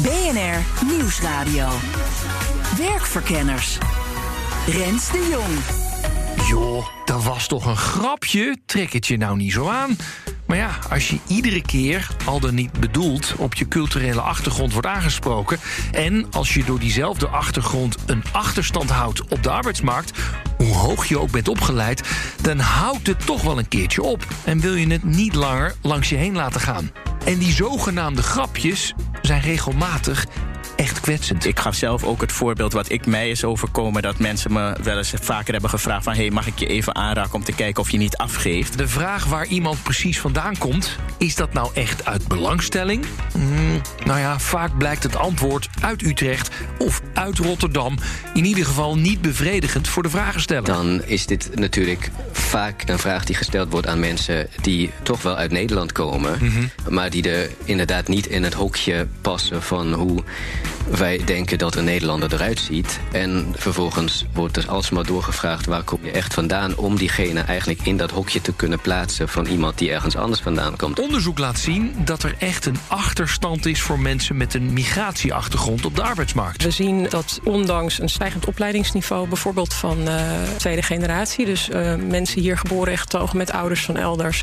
BNR Nieuwsradio. Werkverkenners. Rens de Jong. Joh, dat was toch een grapje? Trek het je nou niet zo aan. Maar ja, als je iedere keer, al dan niet bedoeld, op je culturele achtergrond wordt aangesproken. en als je door diezelfde achtergrond een achterstand houdt op de arbeidsmarkt. hoe hoog je ook bent opgeleid, dan houdt het toch wel een keertje op. En wil je het niet langer langs je heen laten gaan. En die zogenaamde grapjes zijn regelmatig echt kwetsend. Ik gaf zelf ook het voorbeeld wat ik mij is overkomen... dat mensen me wel eens vaker hebben gevraagd van... hey, mag ik je even aanraken om te kijken of je niet afgeeft? De vraag waar iemand precies vandaan komt... is dat nou echt uit belangstelling? Hmm, nou ja, vaak blijkt het antwoord uit Utrecht of uit Rotterdam... in ieder geval niet bevredigend voor de vragensteller. Dan is dit natuurlijk vaak een vraag die gesteld wordt aan mensen... die toch wel uit Nederland komen... maar die er inderdaad niet in het hokje passen van hoe wij denken dat een Nederlander eruit ziet. En vervolgens wordt er alsmaar doorgevraagd waar kom je echt vandaan... om diegene eigenlijk in dat hokje te kunnen plaatsen... van iemand die ergens anders vandaan komt. Onderzoek laat zien dat er echt een achterstand is... voor mensen met een migratieachtergrond op de arbeidsmarkt. We zien dat ondanks een stijgend opleidingsniveau... bijvoorbeeld van uh, tweede generatie... dus uh, mensen hier geboren en getogen met ouders van elders...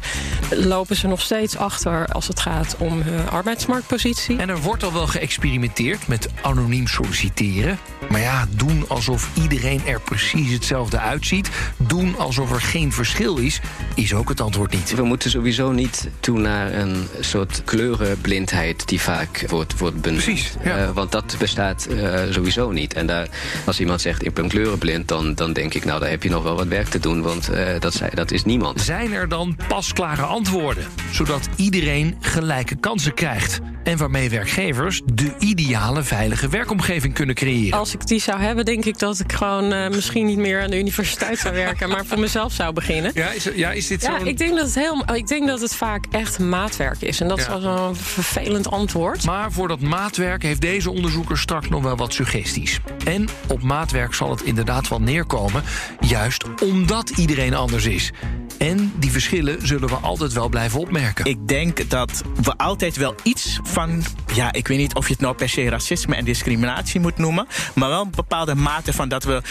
lopen ze nog steeds achter als het gaat om hun arbeidsmarktpositie. En er wordt al wel geëxperimenteerd met anoniem solliciteren. Maar ja, doen alsof iedereen er precies hetzelfde uitziet... doen alsof er geen verschil is, is ook het antwoord niet. We moeten sowieso niet toe naar een soort kleurenblindheid... die vaak wordt, wordt benoemd. Precies, ja. Uh, want dat bestaat uh, sowieso niet. En daar, als iemand zegt, ik ben kleurenblind... Dan, dan denk ik, nou, daar heb je nog wel wat werk te doen... want uh, dat, dat is niemand. Zijn er dan pasklare antwoorden? Zodat iedereen gelijke kansen krijgt. En waarmee werkgevers de ideale veilige werkomgeving kunnen creëren. Als ik die zou hebben, denk ik dat ik gewoon uh, misschien niet meer aan de universiteit zou werken, maar voor mezelf zou beginnen. Ja, is, ja, is dit ja, zo? Ik denk dat het heel, ik denk dat het vaak echt maatwerk is. En dat ja. is wel zo'n vervelend antwoord. Maar voor dat maatwerk heeft deze onderzoeker straks nog wel wat suggesties. En op maatwerk zal het inderdaad wel neerkomen, juist omdat iedereen anders is. En die verschillen zullen we altijd wel blijven opmerken. Ik denk dat we altijd wel iets van, ja, ik weet niet of je het nou per se racisme en discriminatie moet noemen, maar wel een bepaalde mate van dat we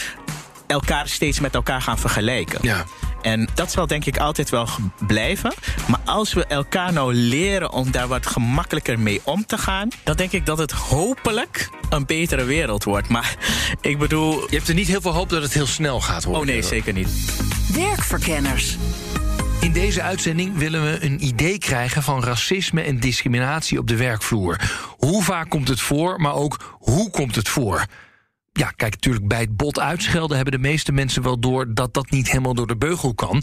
elkaar steeds met elkaar gaan vergelijken. Ja. En dat zal denk ik altijd wel blijven. Maar als we elkaar nou leren om daar wat gemakkelijker mee om te gaan, dan denk ik dat het hopelijk een betere wereld wordt. Maar ik bedoel. Je hebt er niet heel veel hoop dat het heel snel gaat worden. Oh nee, zeker niet. Werkverkenners. In deze uitzending willen we een idee krijgen van racisme en discriminatie op de werkvloer. Hoe vaak komt het voor, maar ook hoe komt het voor? Ja, kijk, natuurlijk bij het bot uitschelden hebben de meeste mensen wel door dat dat niet helemaal door de beugel kan.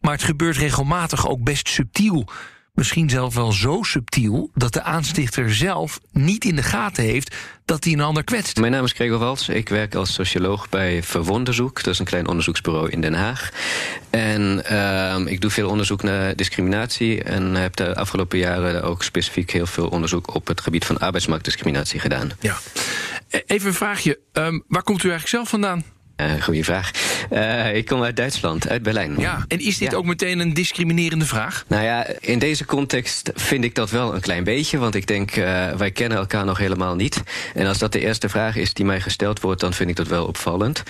Maar het gebeurt regelmatig ook best subtiel. Misschien zelfs wel zo subtiel dat de aanstichter zelf niet in de gaten heeft dat hij een ander kwetst. Mijn naam is Gregor Wals. Ik werk als socioloog bij Verwonderzoek. Dat is een klein onderzoeksbureau in Den Haag. En uh, ik doe veel onderzoek naar discriminatie. En heb de afgelopen jaren ook specifiek heel veel onderzoek op het gebied van arbeidsmarktdiscriminatie gedaan. Ja. Even een vraagje. Um, waar komt u eigenlijk zelf vandaan? Uh, goeie vraag. Uh, ik kom uit Duitsland, uit Berlijn. Ja, en is dit ja. ook meteen een discriminerende vraag? Nou ja, in deze context vind ik dat wel een klein beetje. Want ik denk, uh, wij kennen elkaar nog helemaal niet. En als dat de eerste vraag is die mij gesteld wordt, dan vind ik dat wel opvallend.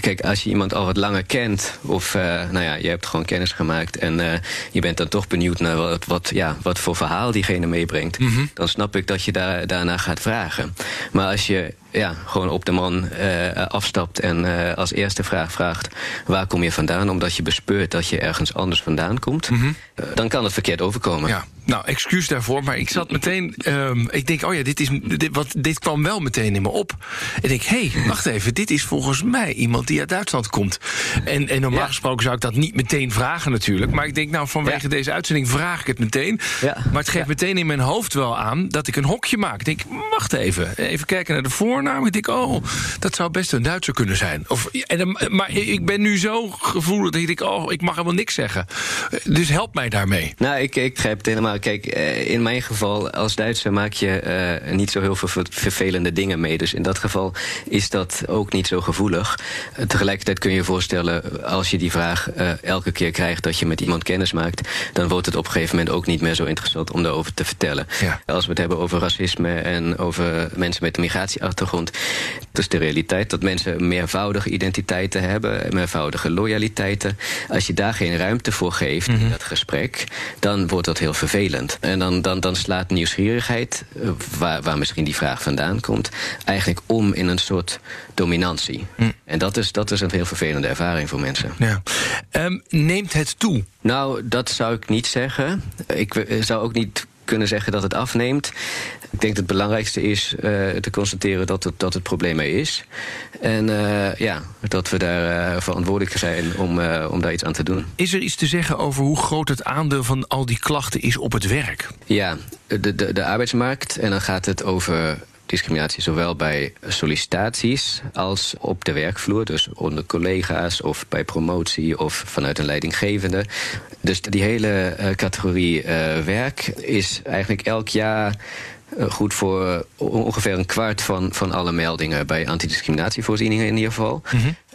Kijk, als je iemand al wat langer kent, of nou ja, je hebt gewoon kennis gemaakt en je bent dan toch benieuwd naar wat, wat, ja, wat voor verhaal diegene meebrengt, mm -hmm. dan snap ik dat je daar, daarna gaat vragen. Maar als je ja, gewoon op de man uh, afstapt en uh, als eerste vraag vraagt: waar kom je vandaan? Omdat je bespeurt dat je ergens anders vandaan komt, mm -hmm. uh, dan kan het verkeerd overkomen. Ja. Nou, excuus daarvoor, maar ik zat meteen. ehm, ik denk, oh ja, dit, is, dit, wat, dit kwam wel meteen in me op. En ik denk, hé, hey, wacht even, dit is volgens mij iemand die uit Duitsland komt. En, en normaal Ja. gesproken zou ik dat niet meteen vragen, natuurlijk. Maar ik denk, nou, vanwege Ja. deze uitzending vraag ik het meteen. Ja. Maar het geeft meteen in mijn hoofd wel aan dat ik een hokje maak. Ik denk, wacht even, even kijken naar de voornaam. Ik denk, oh, dat zou best een Duitser kunnen zijn. Of, en, maar ik ben nu zo gevoelig dat ik denk, oh, ik mag helemaal niks zeggen. Dus help mij daarmee. Nou, ik, ik begrijp het helemaal. Kijk, eh, in mijn geval als Duitser maak je eh, niet zo heel veel ver- vervelende dingen mee. Dus in dat geval is dat ook niet zo gevoelig. Eh, tegelijkertijd kun je je voorstellen, als je die vraag elke keer krijgt dat je met iemand kennis maakt, dan wordt het op een gegeven moment ook niet meer zo interessant om daarover te vertellen. Ja. Als we het hebben over racisme en over mensen met een migratieachtergrond, het is de realiteit dat mensen meervoudige identiteiten hebben, meervoudige loyaliteiten. Als je daar geen ruimte voor geeft in dat gesprek, dan wordt dat heel vervelend. En dan, dan, dan slaat nieuwsgierigheid, eh, waar, waar misschien die vraag vandaan komt, eigenlijk om in een soort dominantie. En dat is, dat is een heel vervelende ervaring voor mensen. Ja. Ehm, neemt het toe? Nou, dat zou ik niet zeggen. Ik eh, zou ook niet kunnen zeggen dat het afneemt. Ik denk dat het belangrijkste is eh, te constateren dat het, dat het probleem er is. En eh, ja, dat we daar eh, verantwoordelijk zijn om, om daar iets aan te doen. Is er iets te zeggen over hoe groot het aandeel van al die klachten is op het werk? Ja, de, de, de arbeidsmarkt. En dan gaat het over discriminatie zowel bij sollicitaties als op de werkvloer. Dus onder collega's of bij promotie of vanuit een leidinggevende. Dus die hele eh, categorie eh, werk is eigenlijk elk jaar eh, goed voor ongeveer een kwart van, van alle meldingen bij antidiscriminatievoorzieningen in ieder geval.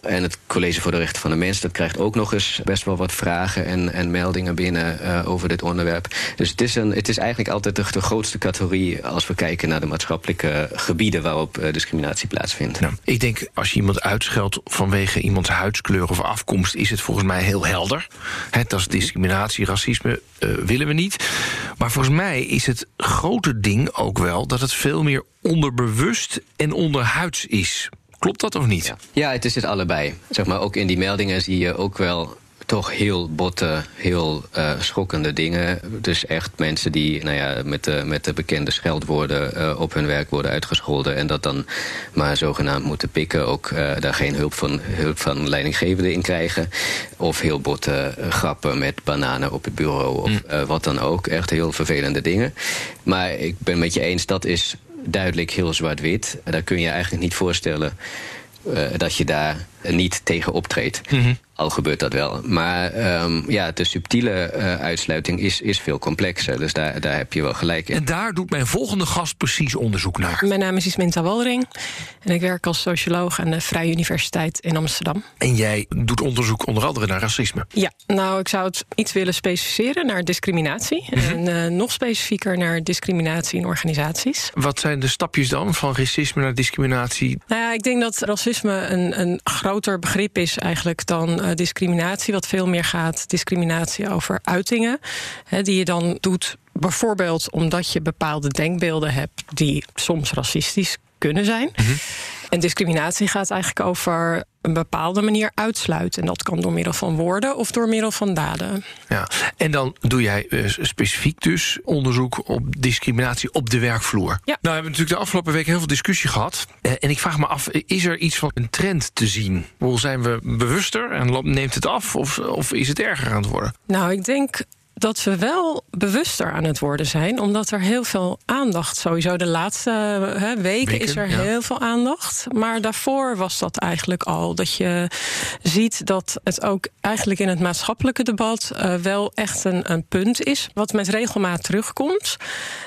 En het College voor de Rechten van de Mens dat krijgt ook nog eens best wel wat vragen en, en meldingen binnen eh, over dit onderwerp. Dus het is, een, het is eigenlijk altijd de, grootste categorie als we kijken naar de maatschappelijke gebieden waarop eh, discriminatie plaatsvindt. Nou, ik denk, als je iemand uitscheldt vanwege iemands huidskleur of afkomst, is het volgens mij heel helder. Hè, dat is discriminatie, racisme eh, willen we niet. Maar volgens mij is het grote ding ook wel dat het veel meer onderbewust en onderhuids is. Klopt dat of niet? Ja. het is het allebei. Zeg maar, ook in die meldingen zie je ook wel toch heel botte, heel eh, schokkende dingen. Dus echt mensen die nou ja, met, de, met de bekende scheldwoorden eh, op hun werk worden uitgescholden... en dat dan maar zogenaamd moeten pikken. Ook eh, daar geen hulp van, hulp van leidinggevenden in krijgen. Of heel botte grappen met bananen op het bureau of eh, wat dan ook. Echt heel vervelende dingen. Maar ik ben met je eens, dat is duidelijk heel zwart-wit. Daar kun je eigenlijk niet voorstellen eh, dat je daar niet tegen optreedt. Al gebeurt dat wel. Maar ehm, ja, de subtiele eh, uitsluiting is, is veel complexer. Dus daar, daar heb je wel gelijk in. En daar doet mijn volgende gast precies onderzoek naar. Mijn naam is Isminta Walring en ik werk als socioloog aan de Vrije Universiteit in Amsterdam. En jij doet onderzoek onder andere naar racisme. Ja, nou, ik zou het iets willen specificeren naar discriminatie. En eh, nog specifieker naar discriminatie in organisaties. Wat zijn de stapjes dan van racisme naar discriminatie? Nou ja, ik denk dat racisme een, een groter begrip is eigenlijk dan eh, discriminatie. Wat veel meer gaat discriminatie over uitingen. Hè, die je dan doet bijvoorbeeld omdat je bepaalde denkbeelden hebt die soms racistisch kunnen zijn. En discriminatie gaat eigenlijk over een bepaalde manier uitsluiten. En dat kan door middel van woorden of door middel van daden. Ja. En dan doe jij eh, specifiek dus onderzoek op discriminatie op de werkvloer. Nou, we hebben natuurlijk de afgelopen week heel veel discussie gehad. Eh, En ik vraag me af, is er iets van een trend te zien? Hoe zijn we bewuster en neemt het af? Of, of is het erger aan het worden? Nou, ik denk dat we wel bewuster aan het worden zijn, omdat er heel veel aandacht, sowieso de laatste hè, weken, Weken, is er ja. heel veel aandacht. Maar daarvoor was dat eigenlijk al dat je ziet dat het ook eigenlijk in het maatschappelijke debat eh, wel echt een, een punt is, wat met regelmaat terugkomt.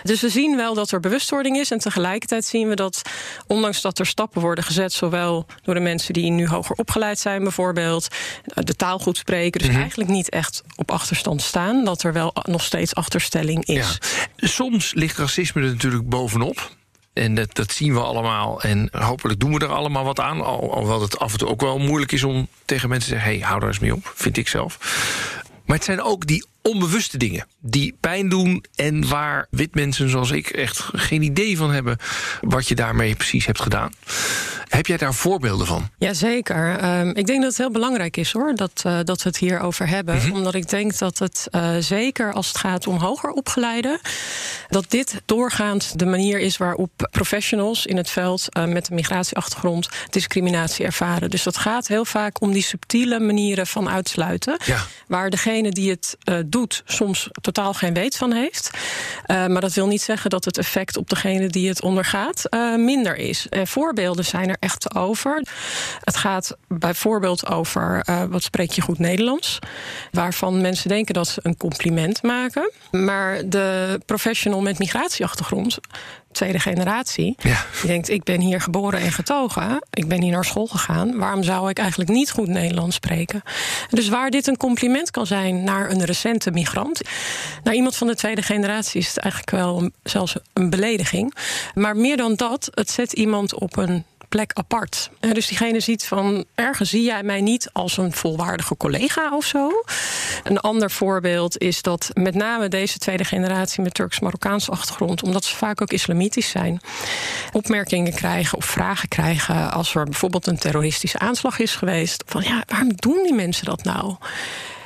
Dus we zien wel dat er bewustwording is en tegelijkertijd zien we dat, ondanks dat er stappen worden gezet, zowel door de mensen die nu hoger opgeleid zijn, bijvoorbeeld, eh, de taal goed spreken, dus eigenlijk niet echt op achterstand staan, dat er wel nog steeds achterstelling is. Ja. Soms ligt racisme er natuurlijk bovenop. En dat, dat zien we allemaal. En hopelijk doen we er allemaal wat aan. Al, alhoewel het af en toe ook wel moeilijk is om tegen mensen te zeggen: hey, hou daar eens mee op, vind ik zelf. Maar het zijn ook die onbewuste dingen die pijn doen en waar wit mensen zoals ik echt geen idee van hebben wat je daarmee precies hebt gedaan. Heb jij daar voorbeelden van? Jazeker. Um, ik denk dat het heel belangrijk is hoor, dat, uh, dat we het hierover hebben. Mhm. Omdat ik denk dat het uh, zeker als het gaat om hoger opgeleiden, dat dit doorgaand de manier is waarop professionals in het veld uh, met een migratieachtergrond discriminatie ervaren. Dus dat gaat heel vaak om die subtiele manieren van uitsluiten. Ja. Waar degene die het doet soms totaal geen weet van heeft. maar dat wil niet zeggen dat het effect op degene die het ondergaat minder is. En voorbeelden zijn er echt over. Het gaat bijvoorbeeld over uh, wat spreek je goed Nederlands. Waarvan mensen denken dat ze een compliment maken. Maar de professional met migratieachtergrond, tweede generatie, ja. die denkt: ik ben hier geboren en getogen. Ik ben hier naar school gegaan. Waarom zou ik eigenlijk niet goed Nederlands spreken? Dus waar dit een compliment kan zijn naar een recente migrant, naar iemand van de tweede generatie, is het eigenlijk wel zelfs een belediging. Maar meer dan dat, het zet iemand op een plek apart. Dus diegene ziet van ergens zie jij mij niet als een volwaardige collega of zo. Een ander voorbeeld is dat met name deze tweede generatie met Turks-Marokkaanse achtergrond, omdat ze vaak ook islamitisch zijn, opmerkingen krijgen of vragen krijgen als er bijvoorbeeld een terroristische aanslag is geweest. Van ja, waarom doen die mensen dat nou?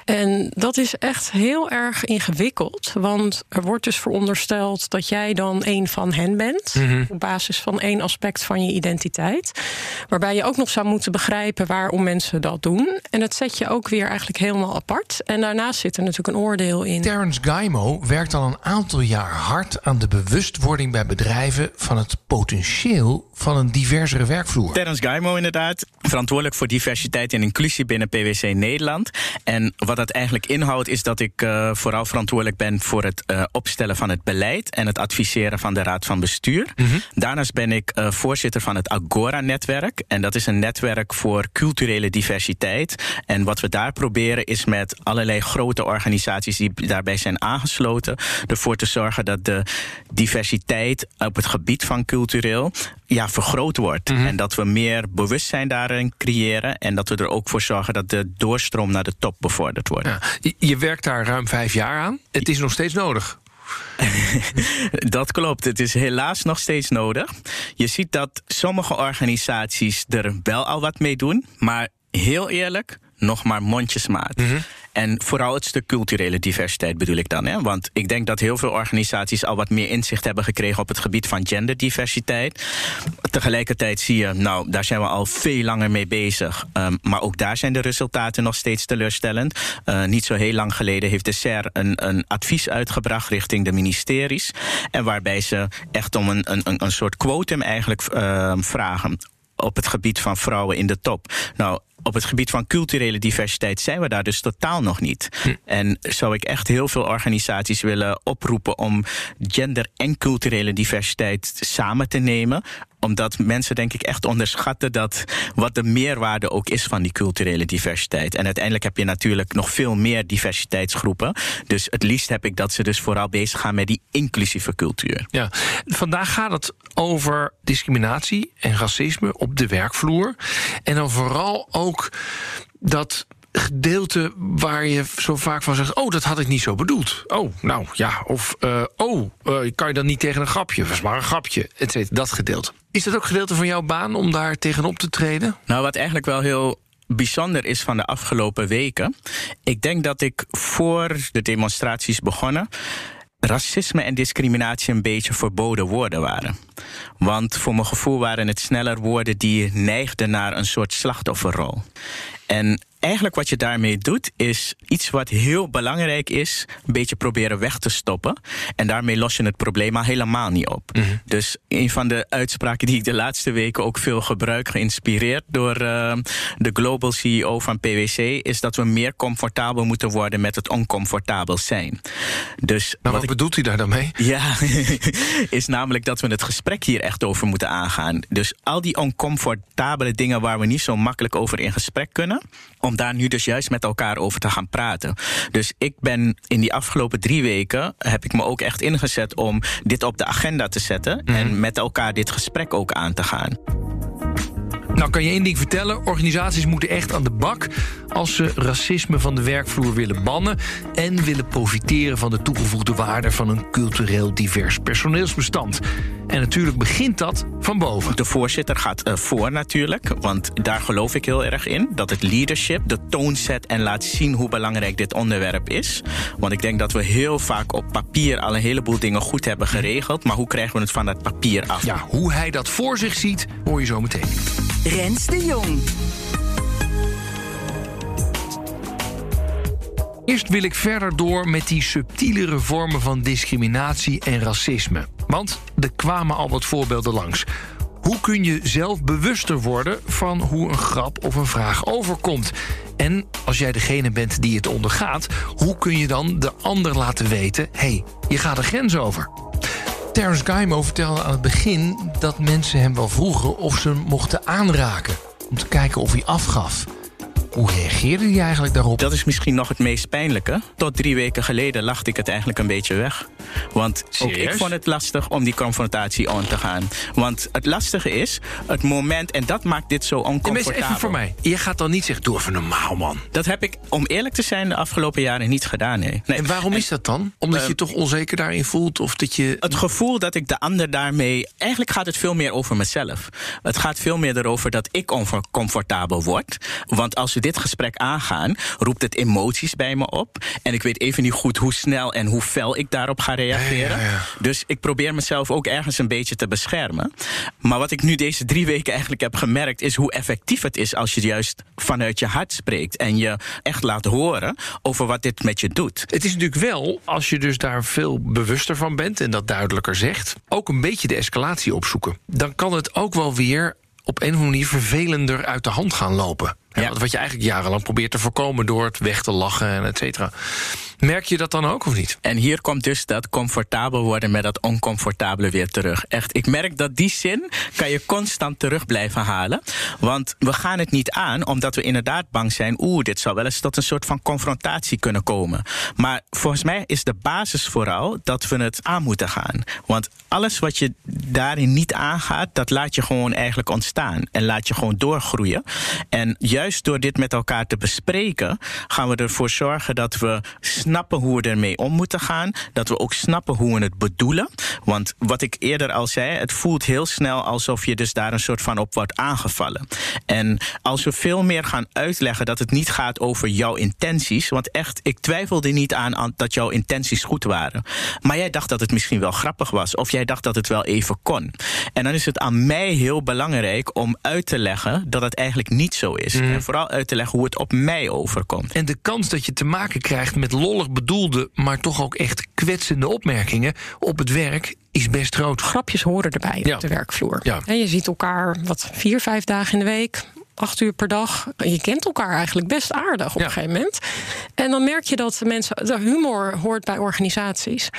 En dat is echt heel erg ingewikkeld. Want er wordt dus verondersteld dat jij dan een van hen bent. Mhm. Op basis van één aspect van je identiteit. Waarbij je ook nog zou moeten begrijpen waarom mensen dat doen. En dat zet je ook weer eigenlijk helemaal apart. En daarnaast zit er natuurlijk een oordeel in. Terence Gaimo werkt al een aantal jaar hard aan de bewustwording bij bedrijven van het potentieel van een diversere werkvloer. Terence Gaimo inderdaad, verantwoordelijk voor diversiteit en inclusie binnen PwC Nederland. En wat dat eigenlijk inhoudt is dat ik uh, vooral verantwoordelijk ben voor het uh, opstellen van het beleid en het adviseren van de Raad van Bestuur. Mhm. Daarnaast ben ik uh, voorzitter van het Agora-netwerk. En dat is een netwerk voor culturele diversiteit. En wat we daar proberen is met allerlei grote organisaties die daarbij zijn aangesloten, ervoor te zorgen dat de diversiteit op het gebied van cultureel ja, vergroot wordt. Mhm. En dat we meer bewustzijn daarin creëren. En dat we er ook voor zorgen dat de doorstroom naar de top bevorderd wordt. Ja, je, je werkt daar ruim vijf jaar aan. Het is nog steeds nodig. dat klopt. Het is helaas nog steeds nodig. Je ziet dat sommige organisaties er wel al wat mee doen. Maar heel eerlijk, nog maar mondjesmaat. Mhm. En vooral het stuk culturele diversiteit bedoel ik dan. Hè? Want ik denk dat heel veel organisaties al wat meer inzicht hebben gekregen op het gebied van genderdiversiteit. Tegelijkertijd zie je, nou, daar zijn we al veel langer mee bezig. Um, maar ook daar zijn de resultaten nog steeds teleurstellend. Uh, niet zo heel lang geleden heeft de SER een, een advies uitgebracht richting de ministeries. En waarbij ze echt om een, een, een soort quotum eigenlijk uh, vragen op het gebied van vrouwen in de top. Nou, op het gebied van culturele diversiteit zijn we daar dus totaal nog niet. Hm. En zou ik echt heel veel organisaties willen oproepen om gender en culturele diversiteit samen te nemen omdat mensen denk ik echt onderschatten dat wat de meerwaarde ook is van die culturele diversiteit. En uiteindelijk heb je natuurlijk nog veel meer diversiteitsgroepen. Dus het liefst heb ik dat ze dus vooral bezig gaan met die inclusieve cultuur. Ja, vandaag gaat het over discriminatie en racisme op de werkvloer. En dan vooral ook dat gedeelte waar je zo vaak van zegt: Oh, dat had ik niet zo bedoeld. Oh, nou ja. Of uh, oh, uh, kan je dan niet tegen een grapje? Was maar een grapje. Et cetera, dat gedeelte. Is dat ook gedeelte van jouw baan om daar tegenop te treden? Nou, wat eigenlijk wel heel bijzonder is van de afgelopen weken. Ik denk dat ik voor de demonstraties begonnen racisme en discriminatie een beetje verboden woorden waren. Want voor mijn gevoel waren het sneller woorden die neigden naar een soort slachtofferrol. En eigenlijk wat je daarmee doet, is iets wat heel belangrijk is, een beetje proberen weg te stoppen. En daarmee los je het probleem al helemaal niet op. Mm -hmm. Dus een van de uitspraken die ik de laatste weken ook veel gebruik, geïnspireerd door uh, de global CEO van PwC, is dat we meer comfortabel moeten worden met het oncomfortabel zijn. Dus wat, wat bedoelt hij daar dan mee? Ja, is namelijk dat we het gesprek hier echt over moeten aangaan. Dus al die oncomfortabele dingen waar we niet zo makkelijk over in gesprek kunnen, om daar nu dus juist met elkaar over te gaan praten. Dus ik ben in die afgelopen drie weken heb ik me ook echt ingezet om dit op de agenda te zetten mm. en met elkaar dit gesprek ook aan te gaan. Nou kan je één ding vertellen. Organisaties moeten echt aan de bak als ze racisme van de werkvloer willen bannen en willen profiteren van de toegevoegde waarde van een cultureel divers personeelsbestand. En natuurlijk begint dat van boven. De voorzitter gaat uh, voor natuurlijk, want daar geloof ik heel erg in. Dat het leadership de toon zet en laat zien hoe belangrijk dit onderwerp is. Want ik denk dat we heel vaak op papier al een heleboel dingen goed hebben geregeld. Maar hoe krijgen we het van dat papier af? Ja, hoe hij dat voor zich ziet, hoor je zo meteen. Rens de Jong. Eerst wil ik verder door met die subtielere vormen van discriminatie en racisme. Want er kwamen al wat voorbeelden langs. Hoe kun je zelf bewuster worden van hoe een grap of een vraag overkomt? En als jij degene bent die het ondergaat, hoe kun je dan de ander laten weten: hé, hey, je gaat de grens over? Terence Gaimo vertelde aan het begin dat mensen hem wel vroegen of ze hem mochten aanraken. Om te kijken of hij afgaf. Hoe reageerde hij eigenlijk daarop? Dat is misschien nog het meest pijnlijke. Tot drie weken geleden lachte ik het eigenlijk een beetje weg. Want ook ik vond het lastig om die confrontatie aan te gaan. Want het lastige is, het moment, en dat maakt dit zo oncomfortabel. even voor mij. Je gaat dan niet zeggen, doe even normaal, man. Dat heb ik, om eerlijk te zijn, de afgelopen jaren niet gedaan, nee. nee. En waarom is dat dan? Omdat je je toch onzeker daarin voelt? Of dat je... Het gevoel dat ik de ander daarmee... Eigenlijk gaat het veel meer over mezelf. Het gaat veel meer erover dat ik oncomfortabel word. Want als dit gesprek aangaan, roept het emoties bij me op. En ik weet even niet goed hoe snel en hoe fel ik daarop ga reageren. Dus ik probeer mezelf ook ergens een beetje te beschermen. Maar wat ik nu deze drie weken eigenlijk heb gemerkt, is hoe effectief het is als je juist vanuit je hart spreekt en je echt laat horen over wat dit met je doet. Het is natuurlijk wel, als je dus daar veel bewuster van bent en dat duidelijker zegt, ook een beetje de escalatie opzoeken. Dan kan het ook wel weer op een of andere manier vervelender uit de hand gaan lopen. Ja. Wat je eigenlijk jarenlang probeert te voorkomen door het weg te lachen en et cetera. Merk je dat dan ook of niet? En hier komt dus dat comfortabel worden met dat oncomfortabele weer terug. Echt, ik merk dat die zin kan je constant terug blijven halen. Want we gaan het niet aan omdat we inderdaad bang zijn. Oeh, dit zou wel eens tot een soort van confrontatie kunnen komen. Maar volgens mij is de basis vooral dat we het aan moeten gaan. Want alles wat je daarin niet aangaat, dat laat je gewoon eigenlijk ontstaan. En laat je gewoon doorgroeien. En juist door dit met elkaar te bespreken, gaan we ervoor zorgen dat we snappen hoe we ermee om moeten gaan. Dat we ook snappen hoe we het bedoelen. Want wat ik eerder al zei, het voelt heel snel alsof je dus daar een soort van op wordt aangevallen. En als we veel meer gaan uitleggen dat het niet gaat over jouw intenties. Want echt, ik twijfelde niet aan dat jouw intenties goed waren. Maar jij dacht dat het misschien wel grappig was. Of jij dacht dat het wel even kon. En dan is het aan mij heel belangrijk om uit te leggen dat het eigenlijk niet zo is. Mm. En vooral uit te leggen hoe het op mij overkomt. En de kans dat je te maken krijgt met lollig bedoelde, maar toch ook echt kwetsende opmerkingen op het werk is best groot. Grapjes horen erbij op de werkvloer. Ja. En je ziet elkaar wat vier, vijf dagen in de week acht uur per dag. Je kent elkaar eigenlijk best aardig op een gegeven moment. En dan merk je dat mensen. De humor hoort bij organisaties.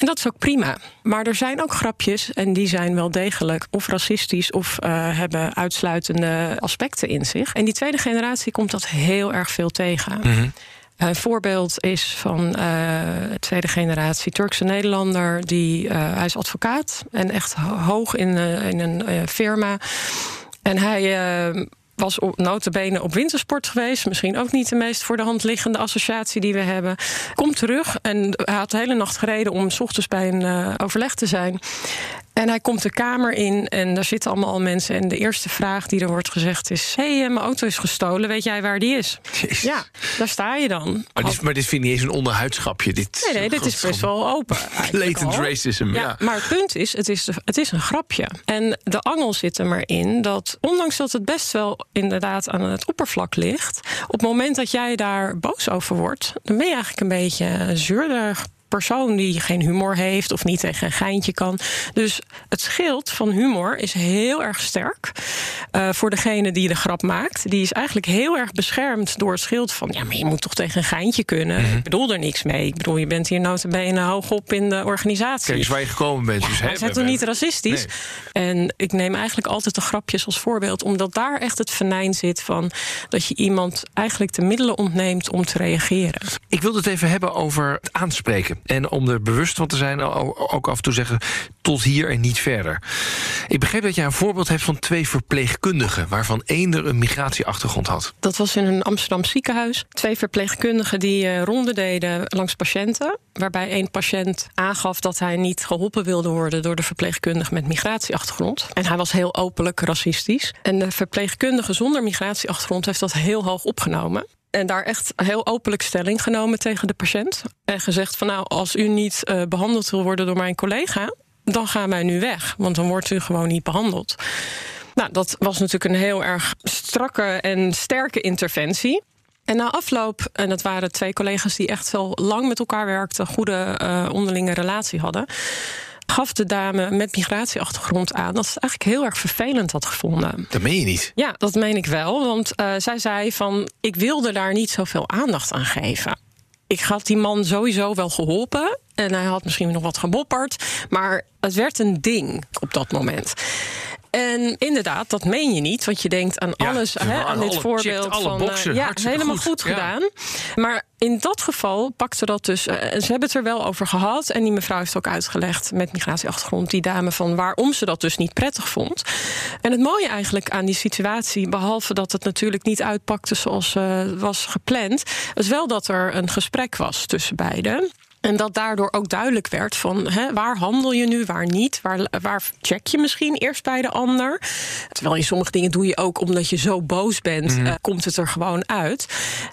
En dat is ook prima. Maar er zijn ook grapjes en die zijn wel degelijk of racistisch of uh, hebben uitsluitende aspecten in zich. En die tweede generatie komt dat heel erg veel tegen. Mm een voorbeeld is van uh, tweede generatie Turkse Nederlander. Die, uh, hij is advocaat en echt hoog in, in een firma. En hij was notabene op wintersport geweest. Misschien ook niet de meest voor de hand liggende associatie die we hebben. Komt terug en had de hele nacht gereden om s ochtends bij een overleg te zijn. En hij komt de kamer in en daar zitten allemaal al mensen. En de eerste vraag die er wordt gezegd is... hé, hey, mijn auto is gestolen, weet jij waar die is? Ja, daar sta je dan. Maar dit, maar dit vind ik niet eens een onderhuidschapje. Dit nee, nee, dit is best wel open. Latent racism, ja, ja, Maar het punt is het, is, het is een grapje. En de angel zit er maar in dat... ondanks dat het best wel inderdaad aan het oppervlak ligt... op het moment dat jij daar boos over wordt... dan ben je eigenlijk een beetje zuurder persoon die geen humor heeft of niet tegen een geintje kan. Dus het schild van humor is heel erg sterk uh, voor degene die de grap maakt. Die is eigenlijk heel erg beschermd door het schild van... ja, maar je moet toch tegen een geintje kunnen? Mm Ik bedoel er niks mee. Ik bedoel, je bent hier notabene hoog op in de organisatie. Kijk eens waar je gekomen bent. Dus ja, dus toch niet racistisch? En ik neem eigenlijk altijd de grapjes als voorbeeld... omdat daar echt het venijn zit van... dat je iemand eigenlijk de middelen ontneemt om te reageren. Ik wil het even hebben over het aanspreken. En om er bewust van te zijn, ook af en toe zeggen tot hier en niet verder. Ik begreep dat jij een voorbeeld hebt van twee verpleegkundigen... waarvan één er een migratieachtergrond had. Dat was in een Amsterdam ziekenhuis. Twee verpleegkundigen die uh, ronde deden langs patiënten. Waarbij één patiënt aangaf dat hij niet geholpen wilde worden... door de verpleegkundige met migratieachtergrond. En hij was heel openlijk racistisch. En de verpleegkundige zonder migratieachtergrond heeft dat heel hoog opgenomen. En daar echt heel openlijk stelling genomen tegen de patiënt. En gezegd van nou, als u niet uh, behandeld wil worden door mijn collega, dan gaan wij nu weg. Want dan wordt u gewoon niet behandeld. Nou, dat was natuurlijk een heel erg strakke en sterke interventie. En na afloop, en dat waren twee collega's die echt wel lang met elkaar werkten, goede uh, onderlinge relatie hadden gaf de dame met migratieachtergrond aan dat ze het eigenlijk heel erg vervelend had gevonden. Dat meen je niet? Ja, dat meen ik wel. Want uh, zij zei van ik wilde daar niet zoveel aandacht aan geven. Ik had die man sowieso wel geholpen. En hij had misschien nog wat gemopperd. Maar het werd een ding op dat moment. En inderdaad, dat meen je niet, want je denkt aan alles, Ja, hè, aan dit alle- voorbeeld van boxen, eh, ja, hartstikke helemaal goed. goed, Ja. gedaan. Maar in dat geval pakte dat dus. eh, ze hebben het er wel over gehad. En die mevrouw heeft ook uitgelegd met migratieachtergrond, die dame, van waarom ze dat dus niet prettig vond. En het mooie eigenlijk aan die situatie, behalve dat het natuurlijk niet uitpakte zoals eh, was gepland, is wel dat er een gesprek was tussen beiden. En dat daardoor ook duidelijk werd van hè, waar handel je nu, waar niet, waar, waar check je misschien eerst bij de ander. Terwijl je sommige dingen doe je ook omdat je zo boos bent, eh, komt het er gewoon uit.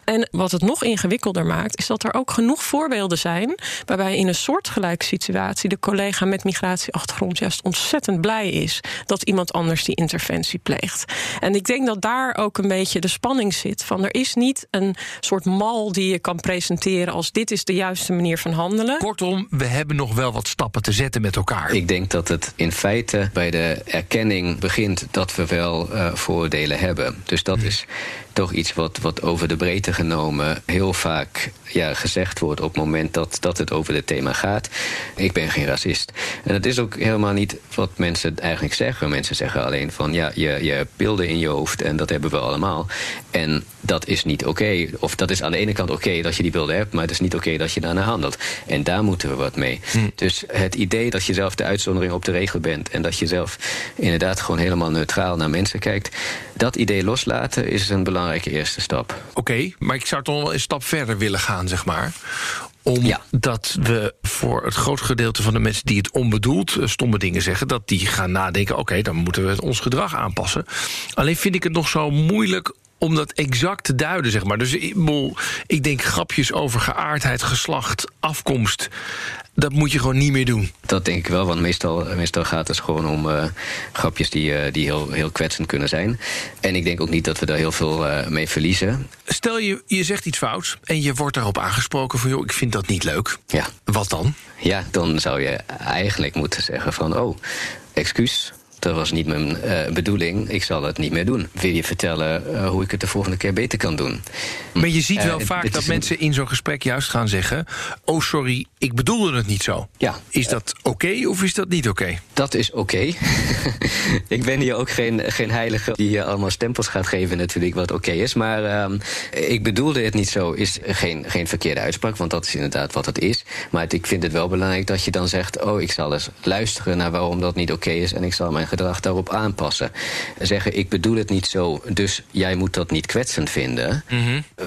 En wat het nog ingewikkelder maakt, is dat er ook genoeg voorbeelden zijn waarbij in een soortgelijke situatie de collega met migratieachtergrond juist ontzettend blij is dat iemand anders die interventie pleegt. En ik denk dat daar ook een beetje de spanning zit van er is niet een soort mal die je kan presenteren als dit is de juiste manier van handelen. Kortom, we hebben nog wel wat stappen te zetten met elkaar. Ik denk dat het in feite bij de erkenning begint dat we wel eh, voordelen hebben. Dus dat is toch iets wat, wat over de breedte genomen heel vaak ja, gezegd wordt op het moment dat, dat het over dit thema gaat. Ik ben geen racist. En dat is ook helemaal niet wat mensen eigenlijk zeggen. Mensen zeggen alleen van ja, je, je hebt beelden in je hoofd en dat hebben we allemaal. En dat is niet oké. Of dat is aan de ene kant oké dat je die beelden hebt, maar het is niet oké dat je daarna handelt. En daar moeten we wat mee. Dus het idee dat je zelf de uitzondering op de regel bent en dat je zelf inderdaad gewoon helemaal neutraal naar mensen kijkt, dat idee loslaten is een belangrijke eerste stap. Oké, maar ik zou toch wel een stap verder willen gaan, zeg maar. Ja. Omdat we voor het grootste gedeelte van de mensen die het onbedoeld eh, stomme dingen zeggen, dat die gaan nadenken: oké, dan moeten we ons gedrag aanpassen. Alleen vind ik het nog zo moeilijk om dat exact te duiden, zeg maar. Dus ik, bedoel, ik denk grapjes over geaardheid, geslacht, afkomst. Dat moet je gewoon niet meer doen. Dat denk ik wel, want meestal, meestal gaat het gewoon om eh, grapjes die, eh, die heel, heel kwetsend kunnen zijn. En ik denk ook niet dat we daar heel veel eh, mee verliezen. Stel je, je zegt iets fouts en je wordt daarop aangesproken van... joh, ik vind dat niet leuk. Ja. Wat dan? Ja, dan zou je eigenlijk moeten zeggen van... oh, excuus, dat was niet mijn eh, bedoeling, ik zal het niet meer doen. Wil je vertellen eh, hoe ik het de volgende keer beter kan doen? Maar je ziet Eh, wel dit vaak dat een- mensen in zo'n gesprek juist gaan zeggen... oh, sorry, ik bedoelde het niet zo. Ja. Is dat oké of is dat niet oké? Dat is oké. ik ben hier ook geen, geen heilige die je allemaal stempels gaat geven natuurlijk wat oké is. Maar ehm, ik bedoelde het niet zo, is geen, geen verkeerde uitspraak, want dat is inderdaad wat het is. Maar het- ik vind het wel belangrijk dat je dan zegt, oh ik zal eens luisteren naar waarom dat niet oké is en ik zal mijn gedrag daarop aanpassen. Zeggen, ik bedoel het niet zo, dus jij moet dat niet kwetsend vinden.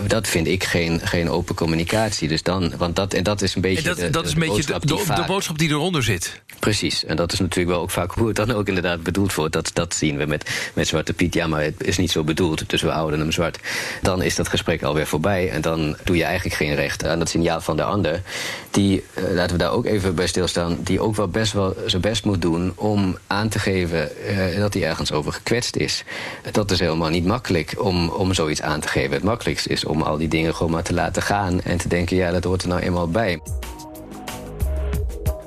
Dat vind ik geen, geen open communicatie. Dus dan, want dat, en dat is een beetje dat, de, dat is de een beetje de, boodschap die de, de vaak- boodschap die eronder zit. Precies, en dat is natuurlijk wel ook vaak hoe het dan ook inderdaad bedoeld wordt. Dat, dat zien we met, met Zwarte Piet. Ja, maar het is niet zo bedoeld, dus we houden hem zwart. Dan is dat gesprek alweer voorbij en dan doe je eigenlijk geen recht aan het signaal van de ander. Die, eh, laten we daar ook even bij stilstaan, die ook wel best wel zijn best moet doen om aan te geven eh, dat hij ergens over gekwetst is. Dat is helemaal niet makkelijk om, om zoiets aan te geven. Het makkelijkste is om al die dingen gewoon maar te laten gaan en te denken, ja, dat hoort er nou eenmaal bij.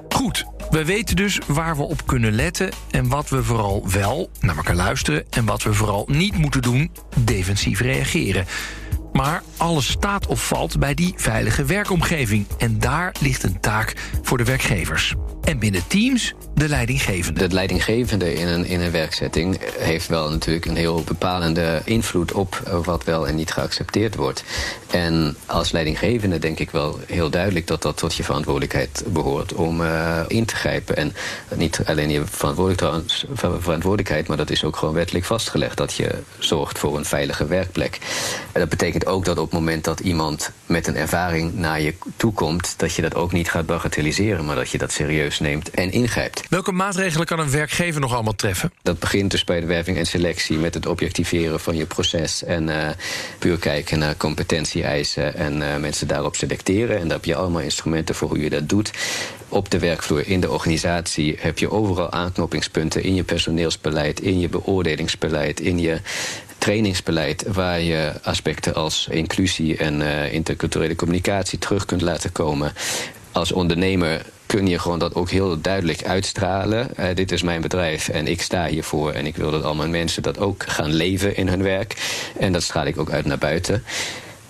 Goed, we weten dus waar we op kunnen letten... en wat we vooral wel naar elkaar luisteren... en wat we vooral niet moeten doen, defensief reageren. Maar alles staat of valt bij die veilige werkomgeving. En daar ligt een taak voor de werkgevers. En binnen teams de leidinggevende. De leidinggevende in een, in een werkzetting heeft wel natuurlijk een heel bepalende invloed op wat wel en niet geaccepteerd wordt. En als leidinggevende denk ik wel heel duidelijk dat dat tot je verantwoordelijkheid behoort om uh, in te grijpen. En niet alleen je verantwoordelijkheid, maar dat is ook gewoon wettelijk vastgelegd dat je zorgt voor een veilige werkplek. En dat betekent ook dat op het moment dat iemand met een ervaring naar je toe komt, dat je dat ook niet gaat bagatelliseren, maar dat je dat serieus neemt en ingrijpt. Welke maatregelen kan een werkgever nog allemaal treffen? Dat begint dus bij de werving en selectie met het objectiveren van je proces en uh, puur kijken naar competentie-eisen en uh, mensen daarop selecteren. En daar heb je allemaal instrumenten voor hoe je dat doet. Op de werkvloer, in de organisatie, heb je overal aanknopingspunten in je personeelsbeleid, in je beoordelingsbeleid, in je trainingsbeleid waar je aspecten als inclusie en uh, interculturele communicatie terug kunt laten komen. Als ondernemer kun je gewoon dat ook heel duidelijk uitstralen. Uh, dit is mijn bedrijf en ik sta hiervoor en ik wil dat al mijn mensen dat ook gaan leven in hun werk. En dat straal ik ook uit naar buiten.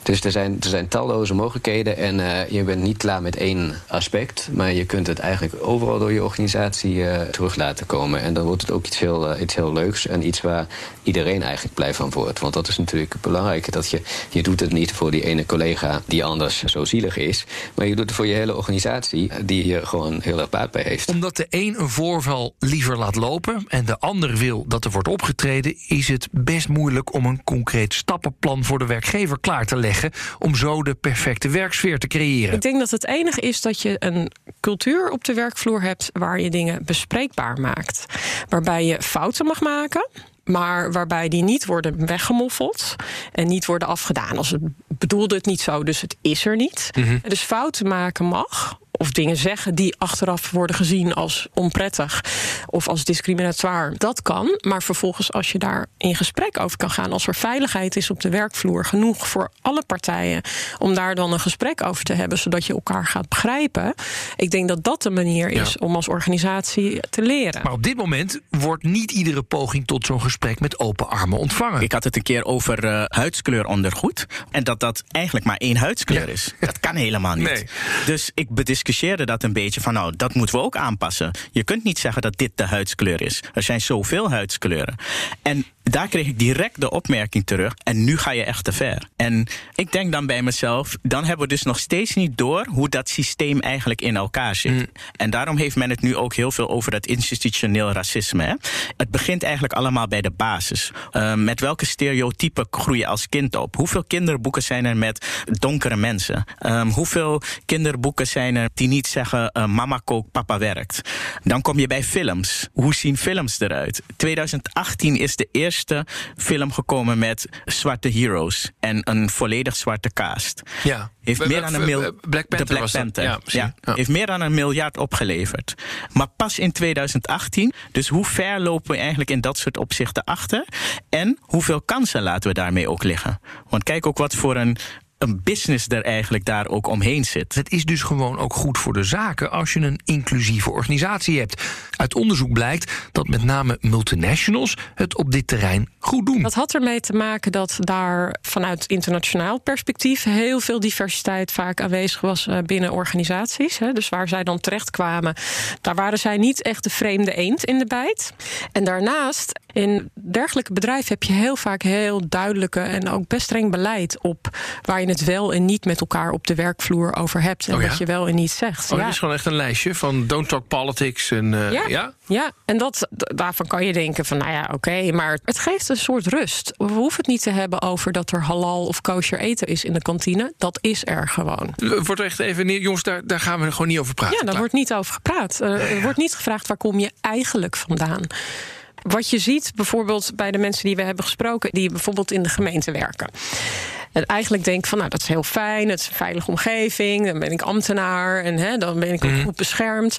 Dus er zijn, er zijn talloze mogelijkheden en uh, je bent niet klaar met één aspect, maar je kunt het eigenlijk overal door je organisatie uh, terug laten komen. En dan wordt het ook iets heel, uh, iets heel leuks en iets waar iedereen eigenlijk blij van wordt. Want dat is natuurlijk belangrijk, dat je, je doet het niet voor die ene collega die anders zo zielig is, maar je doet het voor je hele organisatie die hier gewoon heel erg baat bij heeft. Omdat de een een voorval liever laat lopen en de ander wil dat er wordt opgetreden, is het best moeilijk om een concreet stappenplan voor de werkgever klaar te leggen om zo de perfecte werksfeer te creëren. Ik denk dat het enige is dat je een cultuur op de werkvloer hebt waar je dingen bespreekbaar maakt. Waarbij je fouten mag maken maar waarbij die niet worden weggemoffeld en niet worden afgedaan. Als het bedoelde het niet zo, dus het is er niet. Mm -hmm. Dus fouten maken mag, of dingen zeggen die achteraf worden gezien als onprettig of als discriminatoire. Dat kan, maar vervolgens als je daar in gesprek over kan gaan, als er veiligheid is op de werkvloer, genoeg voor alle partijen om daar dan een gesprek over te hebben, zodat je elkaar gaat begrijpen. Ik denk dat dat de manier is ja. om als organisatie te leren. Maar op dit moment wordt niet iedere poging tot zo'n gesprek met open armen ontvangen. Ik had het een keer over uh, huidskleur ondergoed en dat dat eigenlijk maar één huidskleur ja. is. Dat kan helemaal niet. Nee. Dus ik bediscussieerde dat een beetje van nou, dat moeten we ook aanpassen. Je kunt niet zeggen dat dit de huidskleur is. Er zijn zoveel huidskleuren. En daar kreeg ik direct de opmerking terug. En nu ga je echt te ver. En ik denk dan bij mezelf, dan hebben we dus nog steeds niet door hoe dat systeem eigenlijk in elkaar zit. Mm. En daarom heeft men het nu ook heel veel over dat institutioneel racisme. Hè? Het begint eigenlijk allemaal bij de basis. Uh, met welke stereotypen groei je als kind op? Hoeveel kinderboeken zijn er met donkere mensen? Um, hoeveel kinderboeken zijn er die niet zeggen uh, mama kookt, papa werkt? Dan kom je bij films. Hoe zien films eruit? 2018 is de eerste film gekomen met zwarte heroes en een volledig zwarte cast. Ja. Heeft meer dan een mil Black Panther, de Black Panther. Ja, ja, ja. Heeft meer dan een miljard opgeleverd. Maar pas in 2018. Dus hoe ver lopen we eigenlijk in dat soort opzichten achter? En hoeveel kansen laten we daarmee ook liggen? Want kijk ook wat voor een een business er eigenlijk daar ook omheen zit. Het is dus gewoon ook goed voor de zaken als je een inclusieve organisatie hebt. Uit onderzoek blijkt dat met name multinationals het op dit terrein goed doen. Dat had ermee te maken dat daar vanuit internationaal perspectief heel veel diversiteit vaak aanwezig was binnen organisaties. Dus waar zij dan terecht kwamen, daar waren zij niet echt de vreemde eend in de bijt. En daarnaast, in dergelijke bedrijven heb je heel vaak heel duidelijke en ook best streng beleid op waar je het wel en niet met elkaar op de werkvloer over hebt. En Oh ja? wat je wel en niet zegt. Oh, ja. dit is gewoon echt een lijstje van don't talk politics. En, uh, Ja. ja? Ja, en dat, daarvan kan je denken van, nou ja, oké, maar het geeft een soort rust. We hoeven het niet te hebben over dat er halal of kosher eten is in de kantine. Dat is er gewoon. Wordt er echt even neer, jongens, daar, daar gaan we gewoon niet over praten. Ja, daar Klaar. wordt niet over gepraat. Eh, er wordt niet gevraagd waar kom je eigenlijk vandaan. Wat je ziet bijvoorbeeld bij de mensen die we hebben gesproken, die bijvoorbeeld in de gemeente werken. En eigenlijk denk ik van, nou, dat is heel fijn, het is een veilige omgeving, dan ben ik ambtenaar en hè, dan ben ik ook goed beschermd.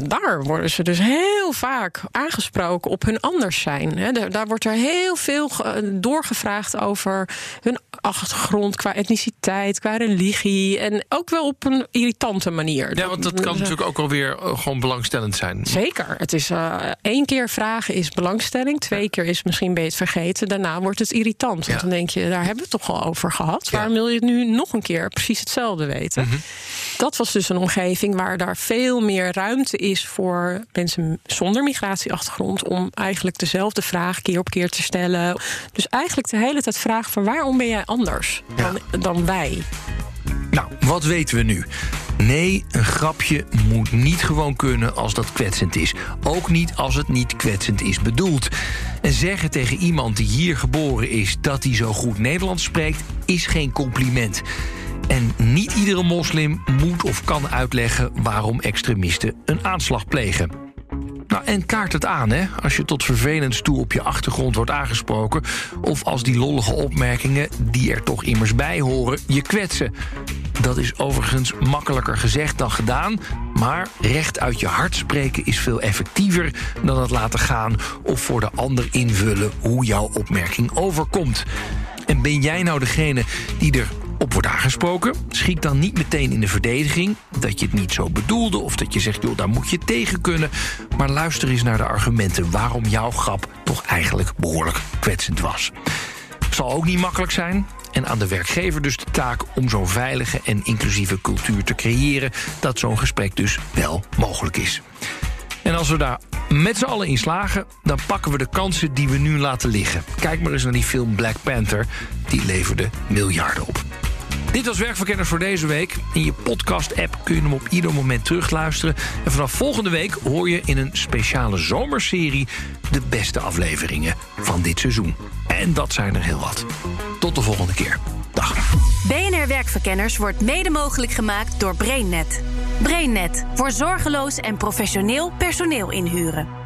Daar worden ze dus heel vaak aangesproken op hun anders zijn. Hè. Daar wordt er heel veel ge- doorgevraagd over hun achtergrond, qua etniciteit, qua religie. En ook wel op een irritante manier. Ja, want dat kan natuurlijk ook wel weer uh, gewoon belangstellend zijn. Zeker. Het is uh, één keer vragen is belangstelling. Twee keer is misschien ben je het vergeten. Daarna wordt het irritant. Want dan denk je, daar hebben we het toch al over gehad. Waarom wil je het nu nog een keer precies hetzelfde weten? Mm -hmm. Dat was dus een omgeving waar daar veel meer ruimte is voor mensen zonder migratieachtergrond om eigenlijk dezelfde vraag keer op keer te stellen. Dus eigenlijk de hele tijd vragen van waarom ben jij anders dan, dan wij? Nou, wat weten we nu? Nee, een grapje moet niet gewoon kunnen als dat kwetsend is. Ook niet als het niet kwetsend is bedoeld. En zeggen tegen iemand die hier geboren is dat hij zo goed Nederlands spreekt, is geen compliment. En niet iedere moslim moet of kan uitleggen waarom extremisten een aanslag plegen. Nou, en kaart het aan, hè? Als je tot vervelend toe op je achtergrond wordt aangesproken. Of als die lollige opmerkingen, die er toch immers bij horen, je kwetsen. Dat is overigens makkelijker gezegd dan gedaan. Maar recht uit je hart spreken is veel effectiever dan het laten gaan of voor de ander invullen hoe jouw opmerking overkomt. En ben jij nou degene die er op wordt aangesproken, schiet dan niet meteen in de verdediging dat je het niet zo bedoelde of dat je zegt, joh, daar moet je tegen kunnen. Maar luister eens naar de argumenten waarom jouw grap toch eigenlijk behoorlijk kwetsend was. Zal ook niet makkelijk zijn. En aan de werkgever dus de taak om zo'n veilige en inclusieve cultuur te creëren dat zo'n gesprek dus wel mogelijk is. En als we daar met z'n allen in slagen, dan pakken we de kansen die we nu laten liggen. Kijk maar eens naar die film Black Panther. Die leverde miljarden op. Dit was Werkverkenners voor deze week. In je podcast-app kun je hem op ieder moment terugluisteren. En vanaf volgende week hoor je in een speciale zomerserie... de beste afleveringen van dit seizoen. En dat zijn er heel wat. Tot de volgende keer. Dag. BNR Werkverkenners wordt mede mogelijk gemaakt door BrainNet. BrainNet voor zorgeloos en professioneel personeel inhuren.